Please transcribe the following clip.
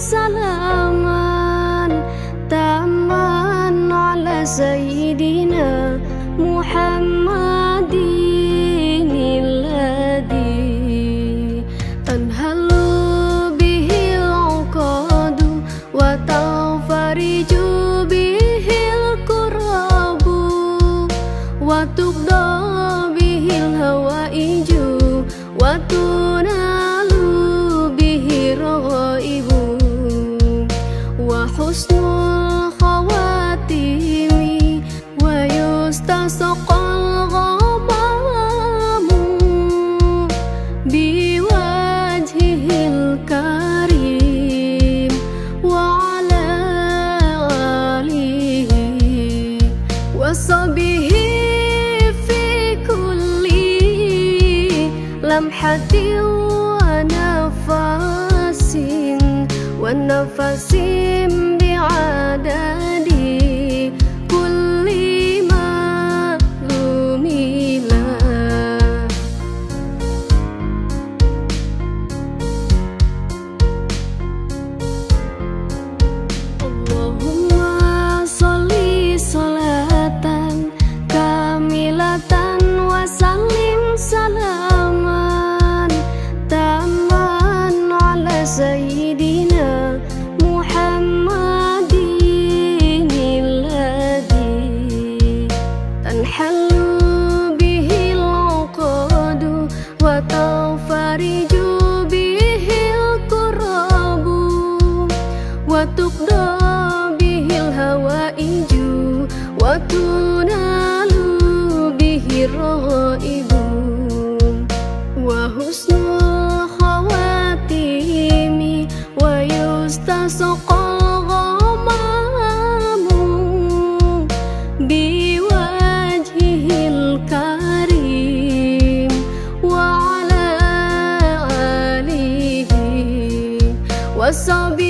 salaman taman ala sayyidina Muhammadin alladhi tanhalu bihi al-uqadu wa tafariju bihi al-kurabu wa tubda bihi al-hawaiju wa tubda لمحة ونفس والنفس بعدد الهوائج وتنال به الرغائب وحسن الخواتيم ويستسقى الغمام بوجهه الكريم وعلى آله وصحبه